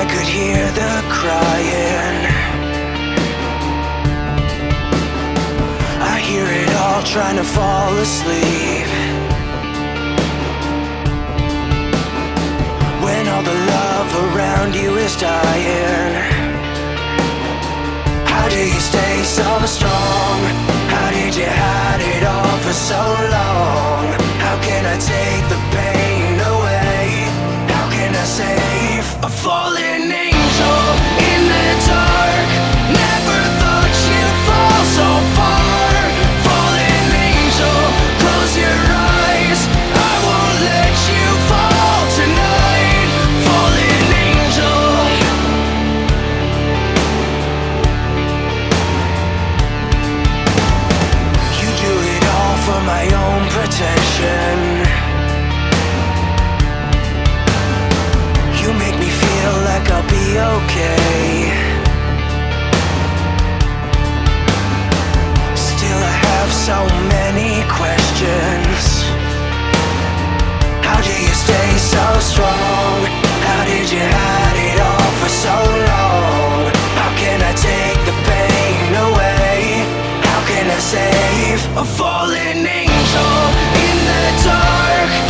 I could hear the crying. I hear it all trying to fall asleep. When all the love around you is dying. Okay. Still, I have so many questions How do you stay so strong? How did you hide it all for so long? How can I take the pain away? How can I save a fallen angel in the dark?